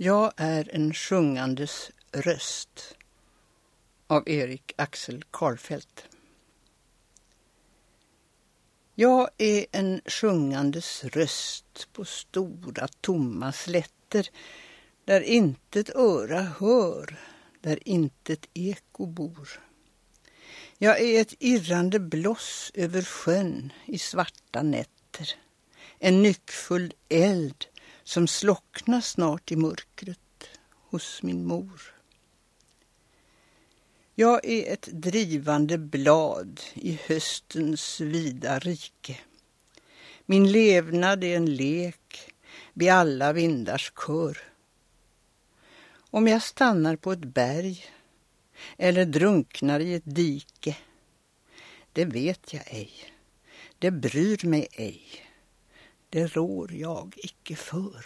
Jag är en sjungandes röst av Erik Axel Karlfeldt. Jag är en sjungandes röst på stora tomma slätter där intet öra hör, där intet eko bor. Jag är ett irrande bloss över sjön i svarta nätter. En nyckfull eld som slocknar snart i mörkret hos min mor. Jag är ett drivande blad i höstens vida rike. Min levnad är en lek vid alla vindars kör. Om jag stannar på ett berg eller drunknar i ett dike, det vet jag ej, det bryr mig ej, det rår jag icke för.